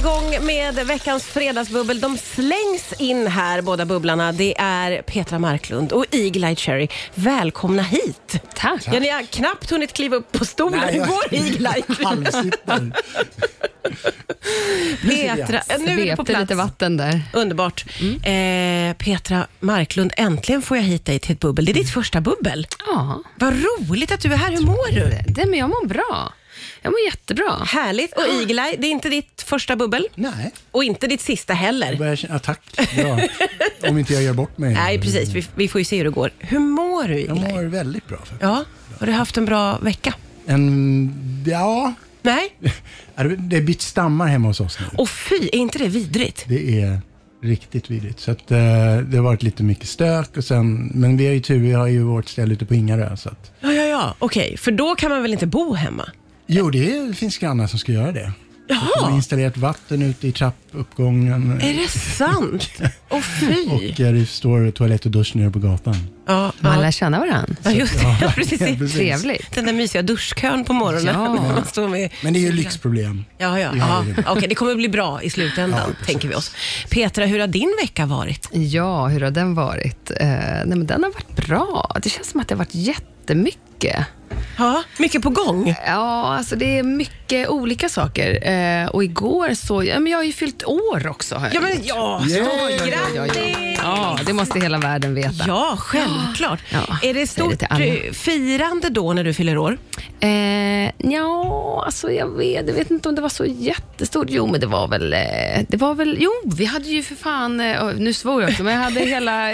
igång med veckans fredagsbubbel. De slängs in här, båda bubblarna. Det är Petra Marklund och Eagle-Eye Cherry. Välkomna hit. Tack. Ja, ni har knappt hunnit kliva upp på stolen. Nej, Hur jag- går Eagle-Eye? Petra, nu är du på plats. lite vatten där. Underbart. Eh, Petra Marklund, äntligen får jag hit dig till ett bubbel. Det är ditt första bubbel. Ja, Vad roligt att du är här. Hur mår du? det, men jag mår bra. Jag mår jättebra. Härligt. Och Eagle-Eye, det är inte ditt första bubbel. Nej, Och inte ditt sista heller. jag börjar känna, ja, tack. Bra. Om inte jag gör bort mig. Nej, precis. Vi, vi får ju se hur det går. Hur mår du, Jag mår väldigt bra. faktiskt. Ja, har du haft en bra vecka? En, ja, Nej? det är bytt stammar hemma hos oss nu. Och fy, är inte det vidrigt? Det är riktigt vidrigt. Så att, eh, det har varit lite mycket stök och sen, men vi har ju tur, vi har ju vårt ställe ute på Ingarö. Så att, Ja, ja, ja. Okej, för då kan man väl inte bo hemma? Jo, det är, finns grannar som ska göra det. De har Jaha, installerat vatten ute i trappuppgången. är det sant? Och fy. Och eh, det står toalett och dusch nere på gatan. Ja, Man ja. lär känna varandra. ja just det. Ja, precis. precis. Trevligt. Den där mysiga duschkön på morgonen. Ja. när man står med... Men det är ju lyxproblem. Ja, ja. Ja, ja. det är det. Okej, det kommer bli bra i slutändan, Ja, tänker vi oss. Petra, hur har din vecka varit? Ja, hur har den varit? Eh, nej, men den har varit bra. Det känns som att det har varit jättemycket. Ja, mycket på gång. Ja, alltså det är mycket olika saker. Eh, och igår så, ja, men jag har ju fyllt år också. har jag Ja, men ja, Yeah. så, ja, ja. grattis! ja, det måste hela världen veta. Ja, självklart. Ja, är det det stort alla. eh, firande då när du fyller år? Eh, ja, alltså jag vet, jag vet inte om det var så jättestort. Jo, men det var väl, eh, det var väl, jo, vi hade ju för fan, eh, nu svor jag också, men jag hade hela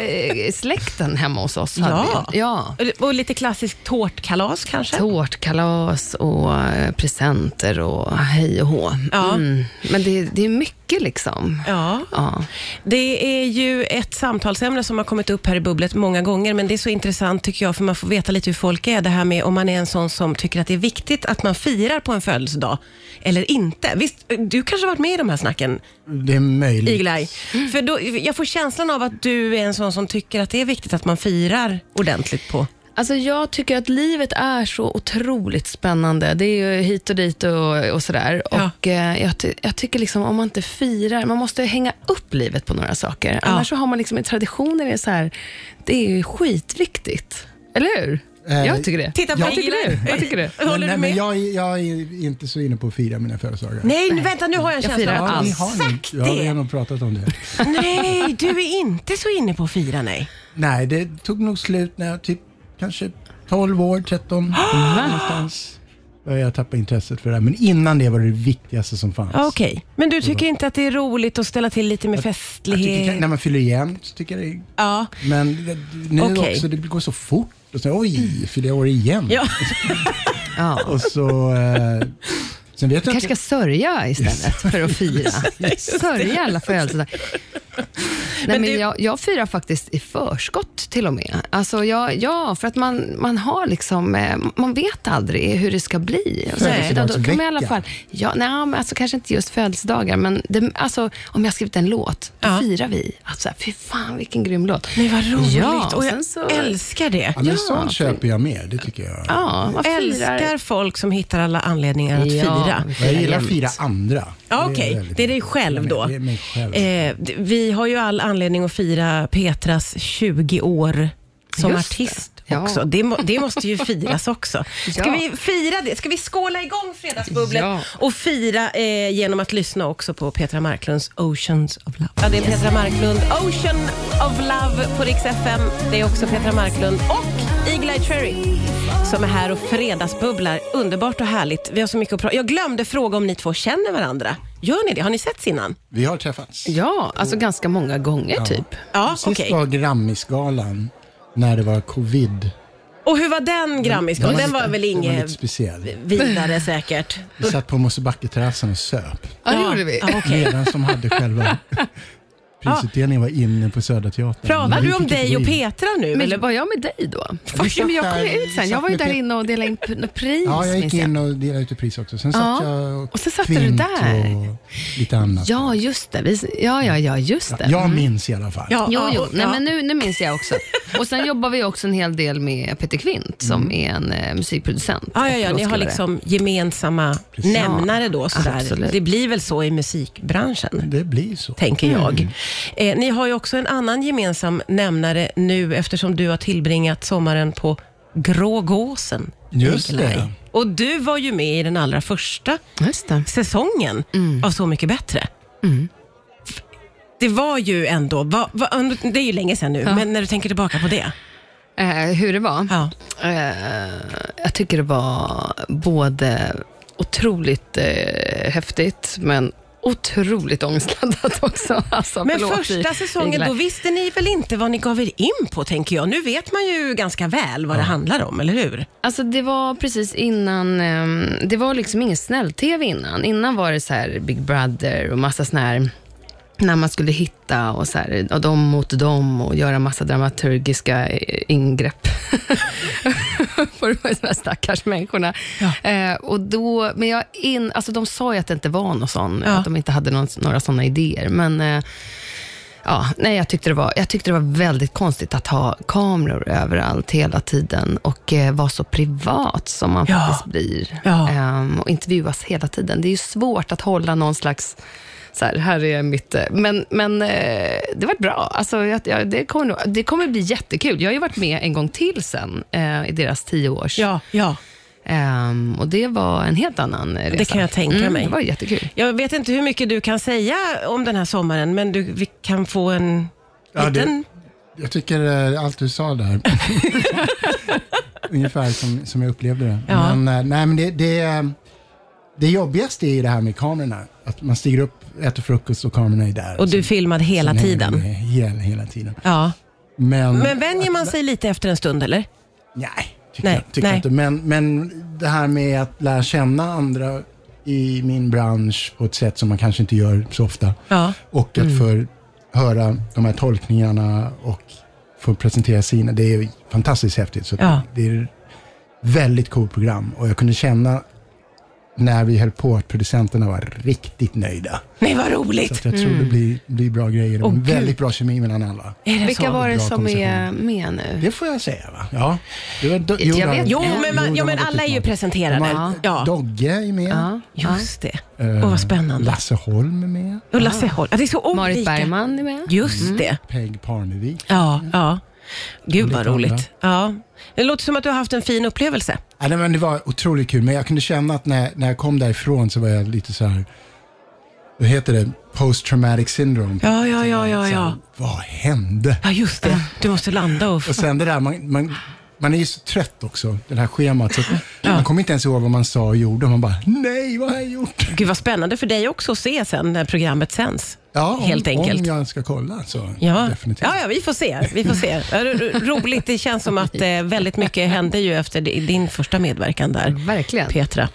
släkten hemma hos oss. Ja. vi. ja. Och lite klassiskt tårtkalas kanske? Tårtkalas och eh, presenter och hej och hå. Ja. Mm. Men det, det är mycket liksom. Ja. Ja. Det är ju ett samtalsämne som har kommit upp här i bubblet många gånger, men det är så intressant tycker jag, för man får veta lite hur folk är. Det här med om man är en sån som tycker att det är viktigt att man firar på en födelsedag, eller inte. Visst, du kanske har varit med i de här snacken, Det är möjligt. Eagle-Eye? För då, jag får känslan av att du är en sån som tycker att det är viktigt att man firar ordentligt på... Alltså jag tycker att livet är så otroligt spännande. Det är ju hit och dit och, och sådär. Ja. Och eh, jag, ty- jag tycker liksom om man inte firar, man måste hänga upp livet på några saker. Ja. Annars så har man liksom en tradition där det är så här, det är ju skitviktigt. Eller hur? Eh, jag tycker det. Titta på Vad tycker du? Vad tycker du? Håller men, du nej, med? men jag, är- jag är inte så inne på att fira mina födelsedagar. Nej, nu, vänta nu har jag en Jag känsla firar av Ja, att vi du har, nog, sagt ja, vi har det. nog pratat om det. Nej, du är inte så inne på att fira, nej. Nej, det tog nog slut när jag typ kanske 12 år, 13 någonstans. Började jag tappa intresset för det här. Men innan det var det det viktigaste som fanns. Okej, men du tycker inte att det är roligt att ställa till lite med Jag tycker, festlighet? när man fyller igen så tycker jag det är... Ja. Men det, nu Okej. också, det går så fort. Och så, oj, fyller jag år igen? Ja. Ja. Och så... Eh, sen vet jag kanske inte... ska sörja istället för att fira. Sörja alla födelsedagar. Nej, men du- jag, jag firar faktiskt i förskott till och med. Alltså jag, ja, för att man, man har liksom, eh, man vet aldrig hur det ska bli. Och så, Nej. så då, då kan man i alla Födelsedagsvecka. fall, ja, nej, men alltså, kanske inte just födelsedagar, men det, alltså, om jag har skrivit en låt, då Ja. firar vi. Alltså, fy fan vilken grym låt. Nej, vad roligt. Ja, och jag sen så- älskar det. Ja, men Ja, sånt köper jag med, det tycker jag. Ja, man firar. Älskar folk som hittar alla anledningar att Ja, fira. Jag gillar att fira andra. Ja, Okej, väldigt det är dig själv då. Det är mig själv. Eh, vi har ju all anledning att fira Petras 20 år som Just det. artist Ja. också. Det, må, det måste ju firas också. Ska Ja. vi fira det? Ska vi skåla igång Fredagsbubblet Ja. och fira eh, genom att lyssna också på Petra Marklunds Oceans of Love? Ja, det är Petra Marklund, Ocean of Love på Rix FM. Det är också Petra Marklund och Eagle-Eye Cherry som är här och fredagsbubblar. Underbart och härligt. Vi har så mycket att prata Jag glömde fråga om ni två känner varandra. Gör ni det? Har ni setts innan? Vi har träffats. Ja, alltså ganska många gånger typ. Ja, Sist okej. var Grammisgalan när det var covid. Och hur var den Grammisgalan? Den var väl Den var lite inget vidare säkert? Vi satt på Mosebacketerrassen och söp. Ja, det gjorde vi. Ja. Medan som hade själva prisutdelningen var inne på Södra Teatern. Pratar du om dig och. Petra nu? Men eller? var jag med dig då? Satt men jag kom där- ut sen. Jag var ju där inne och delade in pris. Ja, jag gick in och delade ut pris också. Sen satt Ja. jag och, Och så satt du där. och lite annat. Ja, just det. Vi, ja, ja, ja, just det. Jag minns i alla fall. Ja, Jo, jo. Nej, men nu, nu minns jag också. Och Sen jobbar vi också en hel del med Peter Kvint som Mm. är en eh, musikproducent. Ja, ja, ja, ni har liksom gemensamma nämnare då. Sådär. absolut. Det blir väl så i musikbranschen, Det blir så. tänker Mm. jag. Eh, ni har ju också en annan gemensam nämnare nu eftersom du har tillbringat sommaren på Grå Gåsen. Just Nikolaj. det. Och du var ju med i den allra första säsongen av Så mycket bättre. Det var ju ändå, va, va, det är ju länge sedan nu, men när du tänker tillbaka på det. Eh, hur det var? Ja. Eh, jag tycker det var både otroligt eh, häftigt, men otroligt ångestladdat också. Alltså, Men förlåt, första säsongen, då visste ni väl inte vad ni gav er in på, tänker jag. Nu vet man ju ganska väl vad det handlar om, eller hur? Alltså det var precis innan, ehm, det var liksom ingen snäll-tv innan. Innan var det så här Big Brother och massa sån här, när man skulle hitta och så här, och dem mot dem och göra massa dramaturgiska eh, de här stackars människorna. Eh, och då, men jag in, alltså de sa ju att det inte var någon sån, Ja. att de inte hade någon, några sådana idéer. Men eh, Ja, nej, jag, tyckte det var, jag tyckte det var väldigt konstigt att ha kameror överallt hela tiden och eh, vara så privat som man Ja. faktiskt blir. Ja. Ehm, och intervjuas hela tiden. Det är ju svårt att hålla någon slags så här, här är mitt... eh, Men, men eh, det var bra. Alltså, jag, jag, det, kommer nog, det kommer bli jättekul. Jag har ju varit med en gång till sen eh, i deras tio års. Ja, ja. Ehm, och det var en helt annan resa. kan jag tänka mm, mig. Det var jättekul. Jag vet inte hur mycket du kan säga om den här sommaren, men du, vi kan få en Ja, det- liten... Jag tycker eh, allt du sa där, ungefär som, som jag upplevde det. Ja. Men, nej, men det, det, det jobbigaste är ju det här med kamerorna. Att man stiger upp, äter frukost och kamerorna är där. Och du Så- filmade hela sen tiden. med Hela, hela tiden. Ja. Men, Men vänjer man sig lite efter en stund, eller? Nej, tycker, Nej, jag, tycker nej. jag inte. Men, men det här med att lära känna andra i min bransch på ett sätt som man kanske inte gör så ofta. Ja. Och att få höra de här tolkningarna och få presentera sina, det är fantastiskt häftigt. Så att Ja. Det är ett väldigt coolt program och jag kunde känna när vi höll på att producenterna var riktigt nöjda. Nej, vad Så roligt. att jag tror det blir, blir bra grejer Gud. väldigt bra kemi mellan alla. Är det Vilka så? var det som är med nu? Det får jag säga va? Ja. Det var, do, Jag vet- Jo, men, man, ja, har men alla är ju presenterade. De har, Ja, Dogge är med. Ja, just det. Eh, Åh, vad spännande. Lasse Holm är med. Och Lasse Holm. Det är så olika. Marit Bergman är med. Just det. Peg Parnevik. Ja, ja. Gud vad roligt. andra. Ja. Det låter som att du har haft en fin upplevelse. Ja, nej, men det var otroligt kul, men jag kunde känna att när, när jag kom därifrån så var jag lite så här, vad heter det, post traumatic syndrome. Ja, ja, ja, ja, Så här, ja. Vad hände? Ja, just det. Du måste landa och... Och sen det där, man, man, man är ju så trött också, det här schemat. Så att Man kommer inte ens ihåg vad man sa och gjorde. Man bara, nej, vad har jag gjort? Gud vad spännande för dig också att se sen när programmet sänds. Ja, om, Helt enkelt. om jag ska kolla så Ja. definitivt. Ja, ja, vi får se. Vi får se. Roligt. Det känns som att eh, väldigt mycket hände ju efter di- din första medverkan där, Verkligen. Petra. Eh,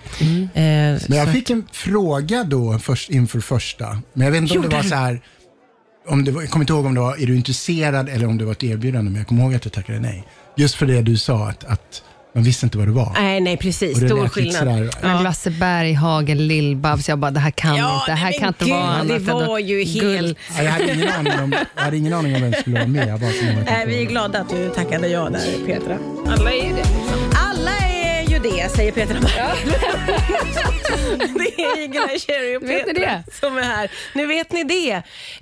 Men jag så- fick en fråga då först, inför första. Men jag vet inte om det var så här, om det var, jag kommer inte ihåg om det var, är du intresserad eller om det var ett erbjudande, men jag kommer ihåg att jag tackade nej. Just för det du sa, att, att man visste inte vad det var. Nej, nej, precis. Och det Stor skillnad. sådär, Men Lasse Berghagen, Lill-Babs, jag bara, det här kan Ja, inte, det här nej, kan inte gud, vara det annat än var ju helt- Ja, jag, hade ingen aning om, jag hade ingen aning om vem som skulle vara med. Nej, vi är glada att du tackade ja där, Petra. Alla är ju det. Alla är ju det, säger Petra Det är Eagle-Eye Cherry och Vet ni Petra det? som är här. Nu vet ni det.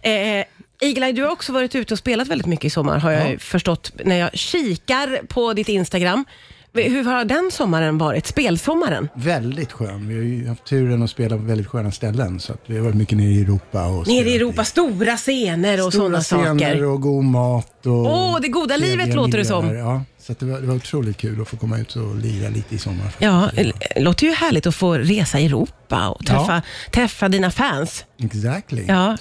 Eh, Eagle-Eye, du har också varit ute och spelat väldigt mycket i sommar, har jag Ja. förstått när jag kikar på ditt Instagram. Hur har den sommaren varit? Spelsommaren? Väldigt skön. Vi har ju haft turen att spela på väldigt sköna ställen. Så att vi har varit mycket nere i Europa. Och Nere i Europa, stora scener och Stora sådana scener saker. och god mat. Och Åh, det goda livet låter det som. Ja, så det, var, det var otroligt kul att få komma ut och lira lite i sommar. Ja, det låter ju härligt att få resa i Europa och träffa, träffa dina fans. Exactly. Ja,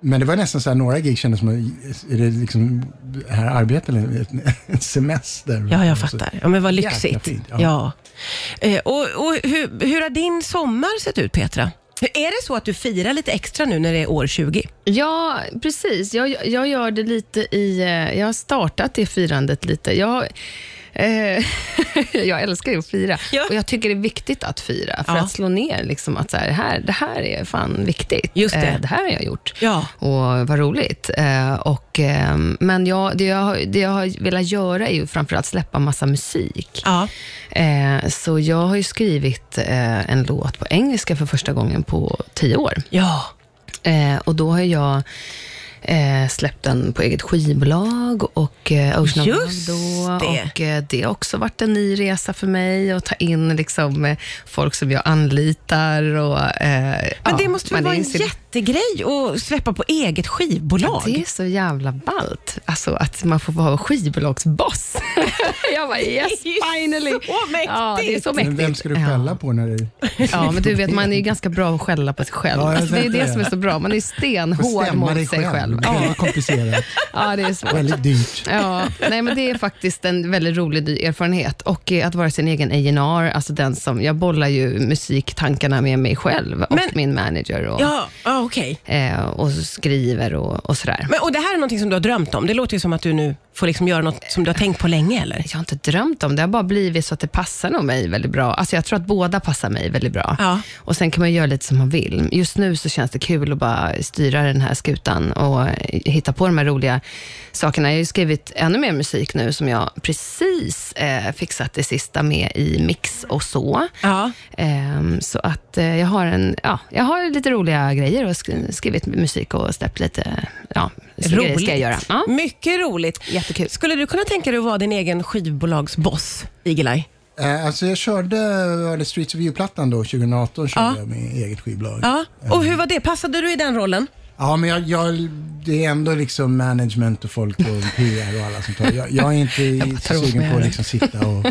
Men det var nästan så här, några gig kändes som, att- är det liksom här arbete eller en semester? ja jag fattar. Ja, men vad lyxigt. fint, ja. ja. Eh, och och hur, hur har din sommar sett ut, Petra? Är det så att du firar lite extra nu när det är år 20? Ja, precis. Jag, jag gör det lite i... eh, Jag har startat det firandet lite. Jag, jag älskar ju att fira Ja. och jag tycker det är viktigt att fira för Ja. att slå ner liksom att så här, här, det här är fan viktigt. Just det. Eh, det här har jag gjort. Ja. Och vad roligt. Eh, och, eh, men jag, det, jag, det jag har velat göra är ju framförallt släppa massa musik. Ja. Eh, så jag har ju skrivit eh, en låt på engelska för första gången på tio år. Ja. Eh, och då har jag eh, släppt den på eget skivbolag och eh, Ocean Just of det. Och eh, det har också varit en ny resa för mig att ta in liksom, eh, folk som jag anlitar. Och, eh, Men ja, det måste väl vara en inser- jättegrej att släppa på eget skivbolag? Det är så jävla ballt. Alltså att man får vara skivbolagsboss. jag bara yes, Det är finally. så mäktigt. Ja, det är så Men mäktigt. vem ska du skälla på när du... Ja, men du vet, man är ju ganska bra att skälla på sig själv. Ja, alltså, det är det det. som är så bra. Man är stenhård mot sig själv. Det är Ja, väldigt komplicerat. ja, det är svårt. Väldigt dyrt. Ja, nej, men det är faktiskt en väldigt rolig erfarenhet. Och eh, att vara sin egen A&R, alltså den som, jag bollar ju musiktankarna med mig själv och Men- min manager och, Ja, ja okej. eh, och skriver och, och sådär. Men, och det här är någonting som du har drömt om? Det låter ju som att du nu får liksom göra något som du har tänkt på länge, eller? Jag har inte drömt om det, det har bara blivit så att det passar nog mig väldigt bra. Alltså jag tror att båda passar mig väldigt bra. Ja. Och Sen kan man göra lite som man vill. Just nu så känns det kul att bara styra den här skutan och eh, hitta på de här roliga sakerna. Jag har ju skrivit ännu mer musik nu som jag precis eh, fixat det sista med i mix och så. Ja. Ehm, så att eh, jag har en, ja, jag har lite roliga grejer och sk- skrivit musik och släppt lite, ja, grejer ska jag göra. Ja. Mycket roligt. Jättekul. Skulle du kunna tänka dig att vara din egen skivbolagsboss, Igelaj? Eh, Alltså jag körde det Streets of You-plattan då, 2018 körde Ja. jag med eget skivbolag. Ja. Och hur var det? Passade du i den rollen? Ja, men jag, jag, det är ändå liksom management och folk och PR och alla sånt där. Jag, jag är inte åt sugen på att liksom sitta och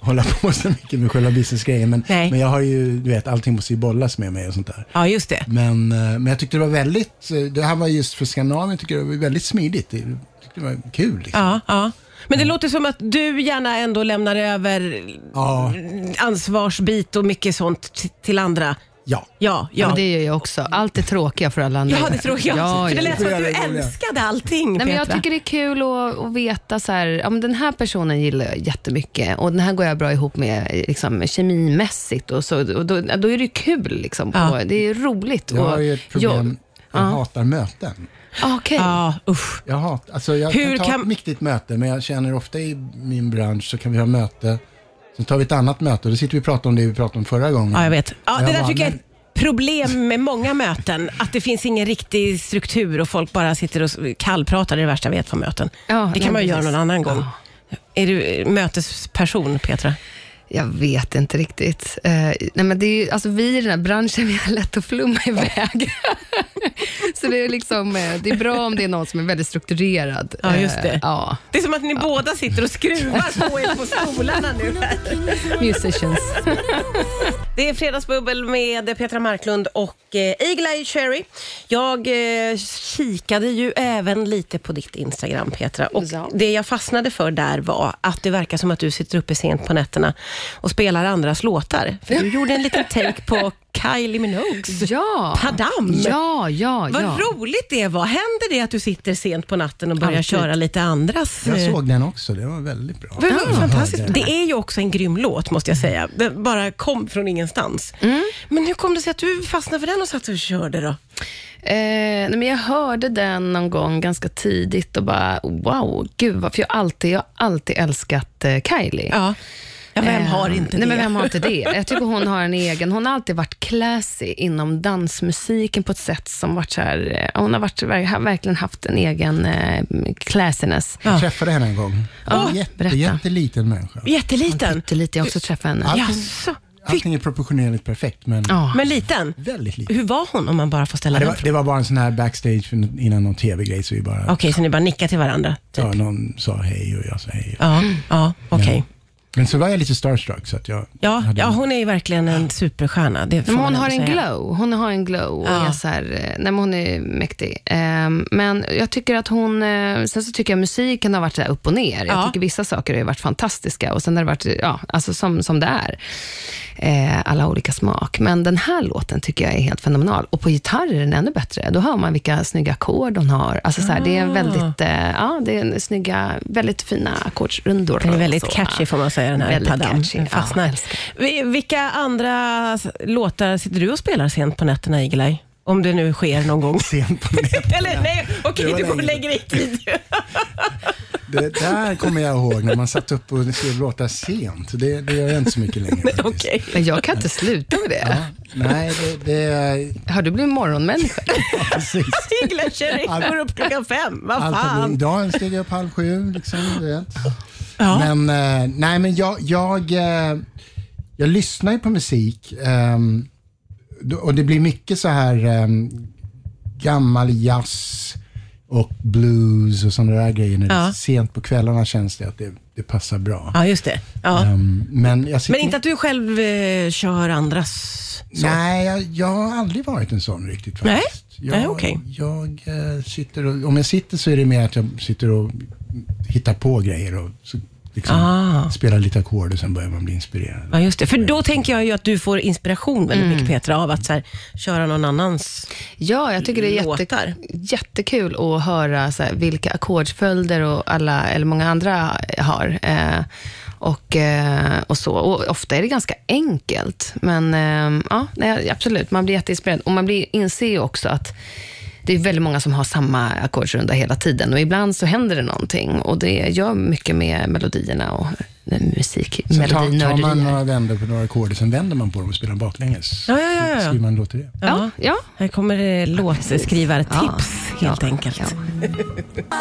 hålla på så mycket med själva businessgrejen. Men, Nej. men jag har ju, du vet, allting måste ju bollas med mig och sånt där. Ja, just det. Men, eh, men jag tyckte det var väldigt, eh, det här var just för Skandinavien, tycker jag det var väldigt smidigt. Jag tyckte det var kul. Liksom. Ja, ja. Men det låter som att du gärna ändå lämnar över Ja, ansvarsbit och mycket sånt t- till andra. ja. Ja, Ja. ja. men det gör jag också. Allt det tråkiga för alla andra. Ja, det tror jag. Ja, För det ja. lät som att du är älskade allting, Nej, men jag Petra. tycker det är kul att, att veta så här, ja, men den här personen gillar jag jättemycket och den här går jag bra ihop med liksom, kemimässigt och, så, och då, då är det kul. Liksom, på, Ja. Det är roligt. Jag har ju ett problem, jag Ja. hatar möten. Ja, Okej. Ja, usch. Jag, hat, alltså jag Hur kan ta kan- ett viktigt möte, men jag känner ofta i min bransch så kan vi ha möte, sen tar vi ett annat möte och då sitter vi och pratar om det vi pratade om förra gången. Ja, jag vet. Ja, Jag det där bara, tycker jag är men- ett problem med många möten. Att det finns ingen riktig struktur och folk bara sitter och kallpratar. Det är det värsta jag vet på möten. Ja, det nej, kan man ju göra precis. någon annan gång. Är du eh, mötesperson, Petra? Jag vet inte riktigt. Eh, nej, men det är, ju- alltså, vi i den här branschen vi har lätt att flumma iväg. så det är, liksom, eh, det är bra om det är någon som är väldigt strukturerad. Ja, just det. Eh, ja, Det är som att ni båda sitter och skruvar på er på stolarna nu. musicians. Det är Fredagsbubbel med Petra Marklund och eh, Eagle Eye Cherry. Jag eh, kikade ju även lite på ditt Instagram, Petra. Och Ja. Det jag fastnade för där var att det verkar som att du sitter uppe sent på nätterna och spelar andras låtar. För du gjorde en liten take på Kylie Minogues Ja. Padam. Ja, ja, Vad ja. roligt det var. Händer det att du sitter sent på natten och börjar Alltid. köra lite andras? Jag eh, såg den också, det var väldigt bra. det var fantastiskt. Det är ju också en grym låt måste jag säga. Den bara kom från ingenstans. Men hur kom det sig att du fastnade för den och satt och körde då? Eh, nej, men jag hörde den någon gång ganska tidigt och bara, wow, gud vad, för jag har alltid, jag har alltid älskat eh, Kylie. Ja. Ja vem Eh, har inte nej, det? Men vem har inte det? Jag tycker hon har en egen, hon har alltid varit classy inom dansmusiken på ett sätt som varit så här, eh, hon har varit, ver- verkligen haft en egen eh, classiness. Jag träffade henne en gång. Ja, Jätte, berätta. jätteliten människa. Jätteliten. Pyttelite, jag har också träffat henne. Jaså? Allting är proportionerligt perfekt, men Ja. Men liten? väldigt liten. Hur var hon om man bara får ställa Ja, det, den var, det var bara en sån här backstage innan någon tv-grej, så vi bara, Okej, så ni bara nickar till varandra? Typ. ja, någon sa hej och jag sa hej. Ja, ja okej. Men så var jag lite starstruck. Så att jag Ja, hade- ja, hon är ju verkligen en superstjärna. Det Men man hon har en säga. glow. Hon har en glow. Och Ja. är så här, eh, nej, men hon är mäktig. Ehm, men jag tycker att hon... eh, sen så tycker jag musiken har varit så här upp och ner. Jag Ja. tycker vissa saker har varit fantastiska och sen har det varit ja, alltså som, som det är. Eh, alla olika smak. Men den här låten tycker jag är helt fenomenal. Och på gitarr är den ännu bättre. Då hör man vilka snygga ackord hon har. Alltså så här, Det är en Ah. väldigt, ja, det är en snygga, väldigt fina ackordsrundor. Den är väldigt catchy får man säga, den här paddan. catchy. Fastnar. Ja, Vilka andra låtar sitter du och spelar sent på nätterna, Igelaj? Om det nu sker någon gång. Sent på nätet. Eller nej, okej, du går och lägger i tid. Det där kommer jag ihåg när man satt upp och skrev låtar sent. Det, det gör jag inte så mycket längre. Okej. Men jag kan inte sluta med det. Ja, nej, det, det är Har du blivit morgonmänniska? precis. Igelaj Cherry Allt- går upp klockan fem. Vad Allt fan. Idag steg jag upp halv sju. Liksom, du vet. Ja. Men, eh, nej, men jag, jag, eh, jag lyssnar ju på musik då- och det blir mycket så här ehm, gammal jazz och blues och sådana där grejer. När det Ja. är sent på kvällarna känns det att det, det passar bra. ja, just det. Ja. Ehm, men Men inte att du själv eh, kör andras... Så. Nej, jag, jag har aldrig varit en sån riktigt Nej? faktiskt. Jag, Nej, okej. jag eh, sitter och, om jag sitter så är det mer att jag sitter och hittar på grejer och så, liksom, Ah. spelar lite ackord och sen börjar man bli inspirerad. Ja, just det. För då tänker jag ju att du får inspiration väldigt mycket Petra av att så här, köra någon annans Ja, jag tycker det är jätte, jättekul att höra så här, vilka ackordsföljder och alla, eller många andra har. Eh, och, eh, och så. Och ofta är det ganska enkelt. Men eh, ja, nej, absolut, man blir jätteinspirerad. Och man blir, inser ju också att det är väldigt många som har samma ackordsrunda hela tiden. Och ibland så händer det någonting. Och det gör mycket med melodierna och musik, Sen tar, man några vändor på några ackord sen vänder man på dem och spelar baklänges. Ja, ja, ja, ja. Så skriver man en låt till det. Ja, ja. Här kommer det låtskrivartips Ja. helt Ja, enkelt. ja.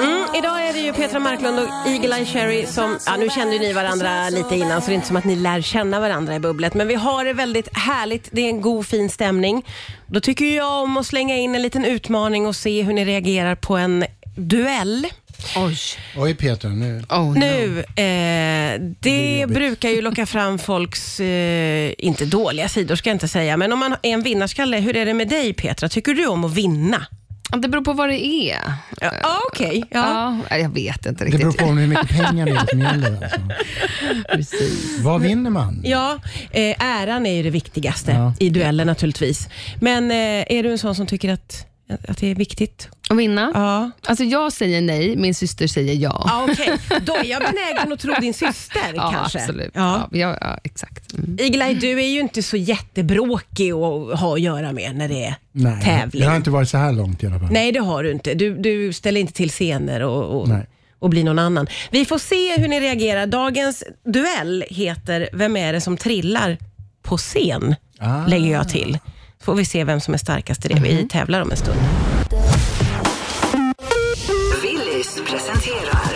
Mm, idag är det ju Petra Marklund och Eagle Eye Cherry som, ja nu kände ju ni varandra lite innan så det är inte som att ni lär känna varandra i bubblet. Men vi har det väldigt härligt, det är en god fin stämning. Då tycker jag om att slänga in en liten utmaning och se hur ni reagerar på en duell. Oj. Oj Peter, nu. Oh, no. Nu, eh, det jobbigt. brukar ju locka fram folks, eh, inte dåliga sidor ska jag inte säga, men om man är en vinnarskalle, hur är det med dig Petra? Tycker du om att vinna? Det beror på vad det är. Ja, ah, okej. Ja. Ja, jag vet inte Det riktigt. beror på hur mycket pengar det är som gäller. Alltså. Precis. Vad vinner man? Ja, eh, äran är ju det viktigaste Ja. i duellen naturligtvis. Men eh, är du en sån som tycker att, att det är viktigt? Att vinna? Ja. Alltså jag säger nej, min syster säger ja. Ja, okej. Då är jag benägen att tro din syster Ja, kanske. absolut. Ja. Ja. Ja, ja, exakt. Mm. Iglaj, du är ju inte så jättebråkig att ha att göra med när det är Nej, tävling. det har inte varit så här långt i alla fall. Nej, det har du inte. Du, du ställer inte till scener och, och, och blir någon annan. Vi får se hur ni reagerar. Dagens duell heter Vem är det som trillar på scen? Ah. Lägger jag till. Får vi se vem som är starkast i det. Vi tävlar om en stund. Willys presenterar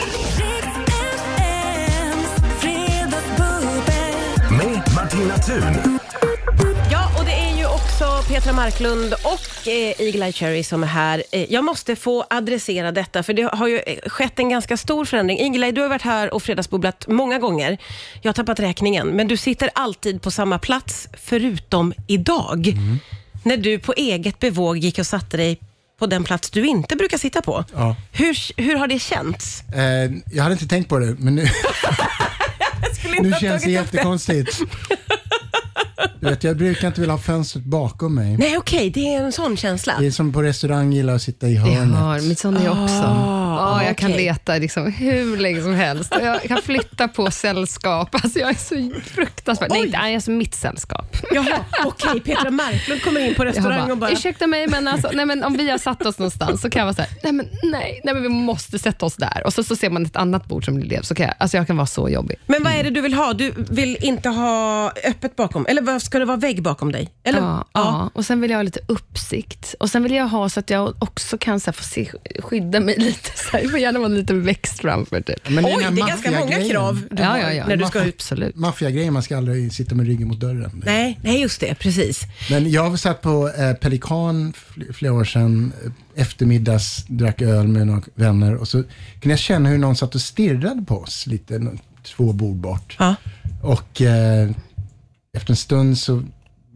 Med Martina Thun. Petra Marklund och eh, Eagle-Eye Cherry som är här. Eh, jag måste få adressera detta, för det har ju eh, skett en ganska stor förändring. Eagle-Eye, du har varit här och fredagsbubblat många gånger. Jag har tappat räkningen, men du sitter alltid på samma plats, förutom idag. När du på eget bevåg gick och satte dig på den plats du inte brukar sitta på. Ja. Hur, hur har det känts? Eh, jag hade inte tänkt på det, men nu, nu känns det jättekonstigt. Du vet, jag brukar inte vilja ha fönstret bakom mig. Nej, okej, det är en sån känsla. Det är som på restaurang, gillar att sitta i Det hörnet. har mitt son är jag också. Ah, ja, jag kan okej. leta liksom hur länge som helst. Jag kan flytta på sällskap. Alltså jag är så fruktansvärt... Nej, Oj. inte alltså mitt sällskap. Jaha, okej, Petra Marklund kommer in på restaurang och bara... Ursäkta mig, men, alltså, nej, men om vi har satt oss någonstans så kan jag vara så här, nej men, nej, nej men vi måste sätta oss där. Och så, så ser man ett annat bord som blir. Så kan jag, alltså jag kan vara så jobbig. Men vad är det du vill ha? Du vill inte ha öppet bakom? Eller ska det vara vägg bakom dig? Eller? Ja, ja. och sen vill jag ha lite uppsikt. Och sen vill jag ha så att jag också kan så här, få se, skydda mig lite. Så här. Det får gärna vara en liten växt framför. Typ. Men Oj, det är ganska många krav du Ja, har ja, ja. när du ska ut. Absolut. Maffiagrejen, man ska aldrig sitta med ryggen mot dörren. Nej, nej, just det. Precis. Men jag satt på eh, Pelikan fl- flera år sedan, eh, eftermiddags, drack öl med några vänner och så kunde jag känna hur någon satt och stirrade på oss lite. två bord bort. Ja. Och eh, efter en stund så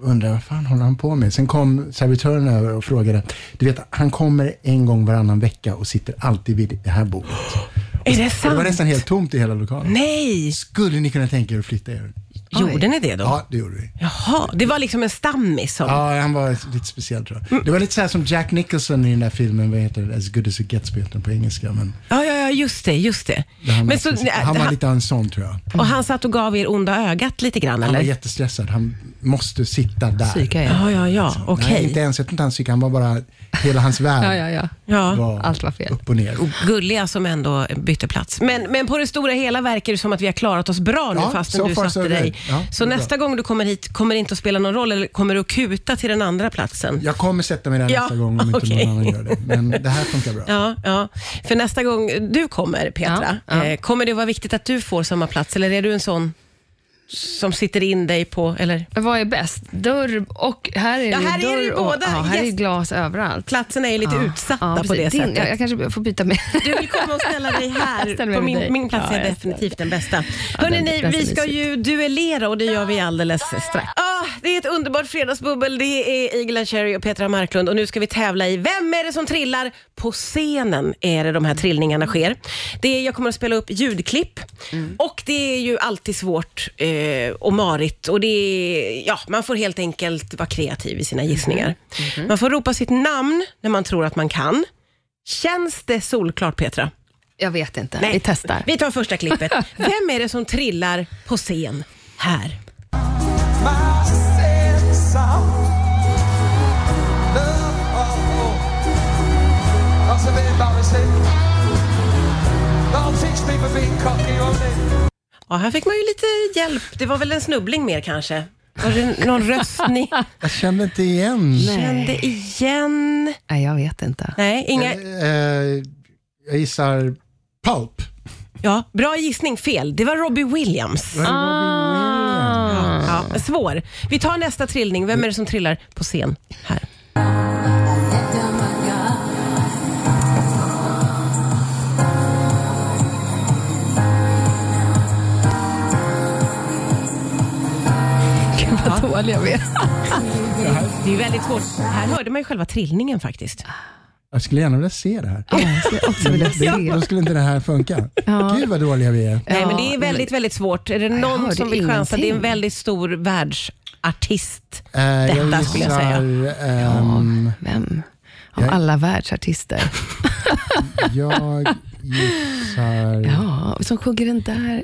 undrade vad fan håller han på med? Sen kom servitören över och frågade, du vet, han kommer en gång varannan vecka och sitter alltid vid det här bordet. Är det Och det var sant? nästan helt tomt i hela lokalen. Nej! Skulle ni kunna tänka er att flytta er? Gjorde ni det då? Ja, det gjorde vi. Jaha, det var liksom en stammis som... Ja, han var lite speciell tror jag. Det var lite så här som Jack Nicholson i den där filmen, vad heter det? As good as it gets, på heter den på engelska. Men Ja, ja, ja, just det, just det. han, var Men så, speciell. han var lite en sån tror jag. och han satt och gav er onda ögat lite grann, Han var eller? jättestressad. Han måste sitta där. Psyka, ja. Ja, ja, ja, okej. Nej, inte ens, jag tror inte han psykade, han var bara, hela hans värld Ja, ja, ja. Ja. var Allt var fel. upp och ner. Gulliga som ändå bytte plats. Men, men på det stora hela verkar det som att vi har klarat oss bra nu Ja, fastän so du far satte so dig. Ja, så nästa gång du kommer hit kommer det inte att spela någon roll eller kommer du att kuta till den andra platsen? Jag kommer sätta mig där Ja, nästa gång om inte okej. någon annan gör det. Men det här funkar bra. Ja, ja. För nästa gång du kommer, Petra, Ja, ja. Eh, kommer det vara viktigt att du får samma plats eller är du en sån som sitter in dig på, eller? Vad är bäst? Dörr och här är Ja, det här är dörr det ju och, båda. Ja, här är Yes. glas överallt. Platserna är lite utsatta Ja, på precis. det Din, sättet. Jag, jag kanske får byta med. Du vill komma och ställa dig här. ställer mig På med min, dig. min plats Ja, är jag definitivt den bästa. den- Hörrni, den vi ser ska mysig. ju duellera och det gör vi alldeles strax. Det är ett underbart fredagsbubbel. Det är Eagle Cherry och Petra Marklund och nu ska vi tävla i Vem är det som trillar? På scenen är det de här trillningarna sker. Det är, jag kommer att spela upp ljudklipp och det är ju alltid svårt eh, och marigt och det är, ja, man får helt enkelt vara kreativ i sina gissningar. Man får ropa sitt namn när man tror att man kan. Känns det solklart Petra? Jag vet inte. Nej. Vi testar. Vi tar första klippet. Vem är det som trillar på scen här? Ja, här fick man ju lite hjälp. Det var väl en snubbling mer kanske. Var det någon röst ni Jag kände inte igen. kände igen? Nej, jag vet inte. Nej, inga... Eh, jag gissar Pulp. Ja, bra gissning, fel. Det var Robbie Williams. Var det Robin Williams? Ja, svår. Vi tar nästa trillning. Vem är det som trillar på scen här? Dåliga vi är. Det är väldigt svårt. Här hörde man ju själva trillningen faktiskt. Jag skulle gärna vilja se det här. Ja, jag skulle också vilja Det, då se. skulle inte det här funka. Ja. Gud vad dåliga vi är. Nej, men det är Ja, väldigt, väldigt svårt. Är det någon som vill chansa? Det är en väldigt stor världsartist. Jag Detta skulle jag säga. gissar, ehm, Vem? Av Jag- alla världsartister. jag gissar... Ja, som sjunger den där...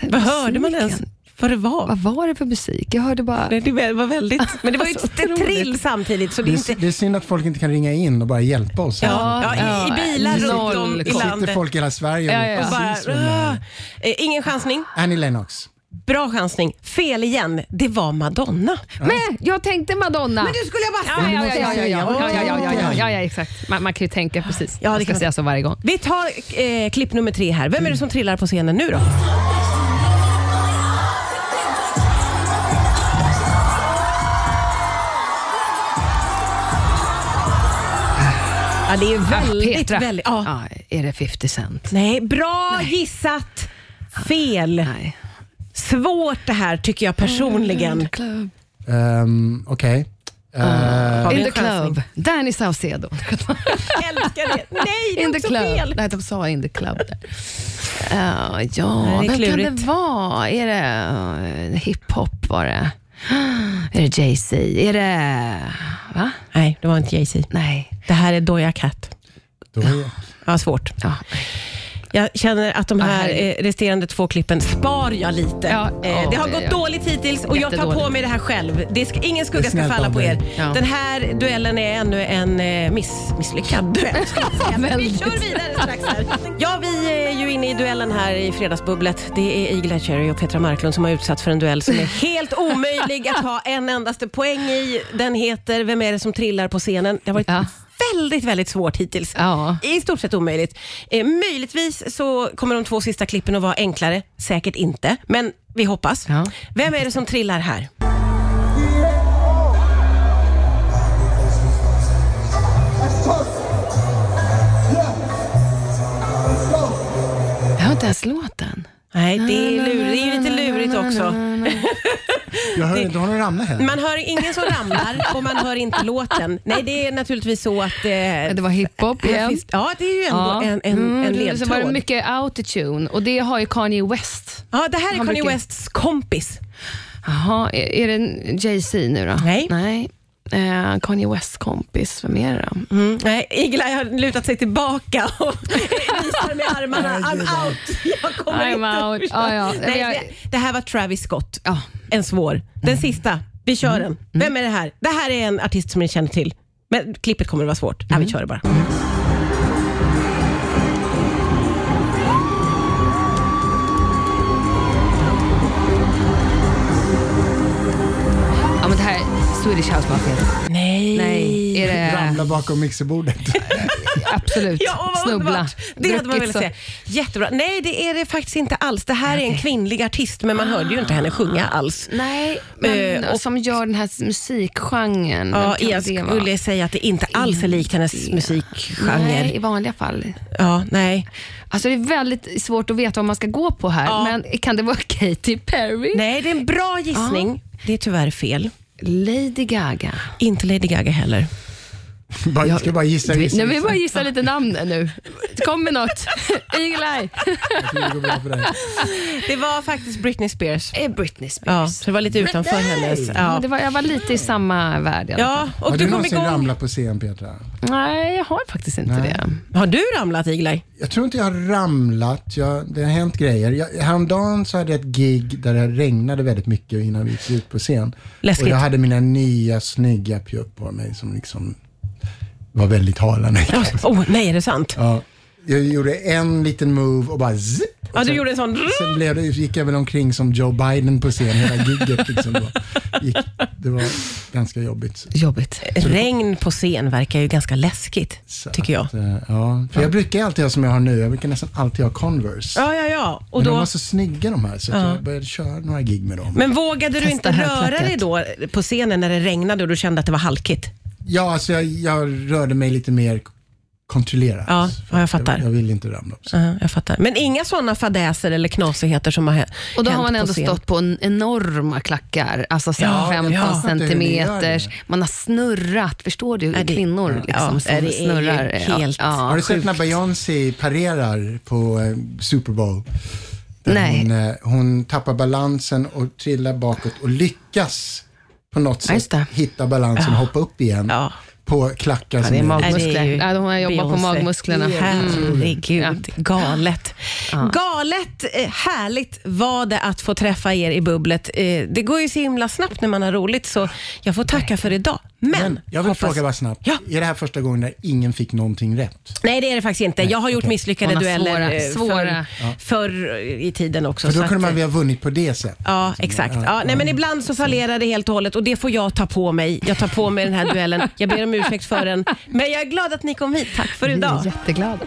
den Vad hörde man ens vad det var? Vad var det för musik? Jag hörde bara... Det det var väldigt... Men det var ju ett trill samtidigt, så det är inte... det är synd att folk inte kan ringa in och bara hjälpa oss. Ja, ja, i, i bilar runt om i koll. Sitter landet. folk i hela Sverige och Ja, ja, ja. Och bara. Eh, ingen chansning. Annie Lennox. Bra chansning. Fel igen. Det var Madonna. Men jag tänkte Madonna. Men du skulle jag bara Ja, ja, ja, ja, ja, ja, ja, ja, ja, ja, ja, ja, exakt. Man, man kan ju tänka precis. Ja, det jag ska säga så varje gång. Vi tar eh, klipp nummer tre här. Vem är det som trillar på scenen nu då? Ja, det är väldigt, Petra. väldigt... Ja. Ja, är det 50 Cent? Nej, bra gissat. Fel. Nej. Svårt det här tycker jag personligen. Club. Um, Okej. Har vi In the club. Danny Saucedo. Älskar det. Nej, det är In the också club. fel. Nej, de sa in the club. Uh, ja, Nej, vem kan klurigt. det vara? Är det uh, hiphop var det? Är det Jay-Z? Är det... Va? Nej, det var inte Jay-Z. Nej. Det här är Doja Cat. är, Ja, svårt. Ja. Jag känner att de här eh, resterande två klippen spar jag lite. Ja, eh, det har ja, gått ja. dåligt hittills och jag tar på mig det här själv. Det ska, ingen skugga ska falla på er. Ja. Den här duellen är ännu en eh, miss, misslyckad duell. vi kör vidare strax här. Ja, vi är ju inne i duellen här i Fredagsbubblet. Det är Eagle Cherry och Petra Marklund som har utsatts för en duell som är helt omöjlig att ha en endaste poäng i. Den heter Vem är det som trillar på scenen? Det har varit Ja. Väldigt, väldigt svårt hittills. Ja. I stort sett omöjligt. Eh, möjligtvis så kommer de två sista klippen att vara enklare. Säkert inte, men vi hoppas. Ja. Vem är det som trillar här? Jag har inte ens låten. Nej, det är, lur, det är ju lite lurigt också. Jag hör inte, har någon ramlat heller. Man hör ingen som ramlar och man hör inte låten. Nej, det är naturligtvis så att... Eh, Det var hiphop igen. finns, ja, det är ju ändå Ja. en, en, Mm, en var det ledtråd. mycket autotune och det har ju Kanye West. Ja, det här är Han Kanye brukar- Wests kompis. Jaha, är, är det Jay-Z nu då? Nej. Nej. Eh, Kanye Wests kompis, vem är det då? Mm. Nej, Igelaj har lutat sig tillbaka och visar med armarna. I'm out. Jag kommer I'm inte out. Ja, ja. Nej, det, det här var Travis Scott. Ja. En svår. Den sista. Vi kör Mm. den. Vem är det här? Det här är en artist som ni känner till. Men klippet kommer att vara svårt. Ja, vi Mm. kör det bara. Swedish House Mafia. Nej. Nej, är det... Ramla bakom mixerbordet. Absolut. Ja, Snubbla. underbart. Det hade man velat så- se. Jättebra. Nej, det är det faktiskt inte alls. Det här är en kvinnlig artist, men man hörde ju inte henne sjunga alls. Nej, men Eh, och- som gör den här musikgenren. Ja, jag skulle säga att det inte alls är likt hennes Det- musikgenre. Nej, i vanliga fall. Ja, nej. Alltså det är väldigt svårt att veta vad man ska gå på här, Ja. men kan det vara Katy Perry? nej, det är en bra gissning. Det är tyvärr fel. Lady Gaga. Inte Lady Gaga heller. bara, jag ska bara gissa. Gissa, nu vill gissa. bara gissa lite namn nu. Kom med något. Eagle-Eye. Det var faktiskt Britney Spears. är Britney Spears. Ja, så det var lite utanför hennes. Ja, Det var, jag var lite i samma värld i alla ja fall. och Har du du kom någonsin igång. ramlat på scen Petra? Nej, jag har faktiskt inte Nej. det. Har du ramlat Igelaj? Jag tror inte jag har ramlat. Jag, det har hänt grejer. Jag, häromdagen så hade jag ett gig där det regnade väldigt mycket innan vi gick ut på scen. Läskigt. Och jag hade mina nya snygga pjuck på mig som liksom var väldigt hala. när jag gick. Oh, nej, är det sant? Ja, jag gjorde en liten move och bara zip. Och Ja, du sen- gjorde en sån... Sen blev det, gick jag väl omkring som Joe Biden på scen hela gigget. Liksom då. gick, det var ganska jobbigt. Jobbigt. Regn på scen verkar ju ganska läskigt, Så tycker jag. att, eh, ja, för jag brukar alltid ha som jag har nu. Jag brukar nästan alltid ha Converse. Ja, ja, ja. Och Men de då, var så snygga de här så Ja. jag började köra några gig med dem. men vågade du Testa inte röra högklackat. dig då på scenen när det regnade och du kände att det var halkigt? Ja, alltså jag, jag rörde mig lite mer kontrollerat. Ja, ja, jag att fattar. Jag, jag ville inte ramla upp. Ja, jag fattar. Men inga sådana fadäser eller knasigheter som har hä- Och då har hänt man på ändå scen? stått på en enorma klackar, alltså så Ja, här 15 ja. Centimeters. Man har snurrat, förstår du? Ja, det- Kvinnor liksom, ja, som det är snurrar. helt- ja, Har du sett när Beyoncé parerar på eh, Super Bowl? Hon, eh, hon tappar balansen och trillar bakåt och lyckas på något Ja, sätt hitta balansen och hoppa upp igen Ja. på klackar Ja, som det är magmuskler. Ja, det är Ja, de har jobbat på Beyoncé. magmusklerna. Mm. Herregud, galet. Ja. Galet eh, härligt var det att få träffa er i bubblet. Eh, Det går ju så himla snabbt när man har roligt, så jag får tacka för idag. Men, Men jag vill hoppas- fråga bara snabbt. Ja. Är det här första gången där ingen fick någonting rätt? Nej, det är det faktiskt inte. Jag har gjort okej. misslyckade Såna dueller svåra- eh, svåra. Förr, förr i tiden också. För då kunde att, man eh, väl ha vunnit på det sättet? Ja, exakt. Ja, nej, men ibland så fallerar det helt och hållet och det får jag ta på mig. Jag tar på mig den här duellen. Jag ber om ursäkt för den. Men jag är glad att ni kom hit. Tack för Vi idag. är jätteglada.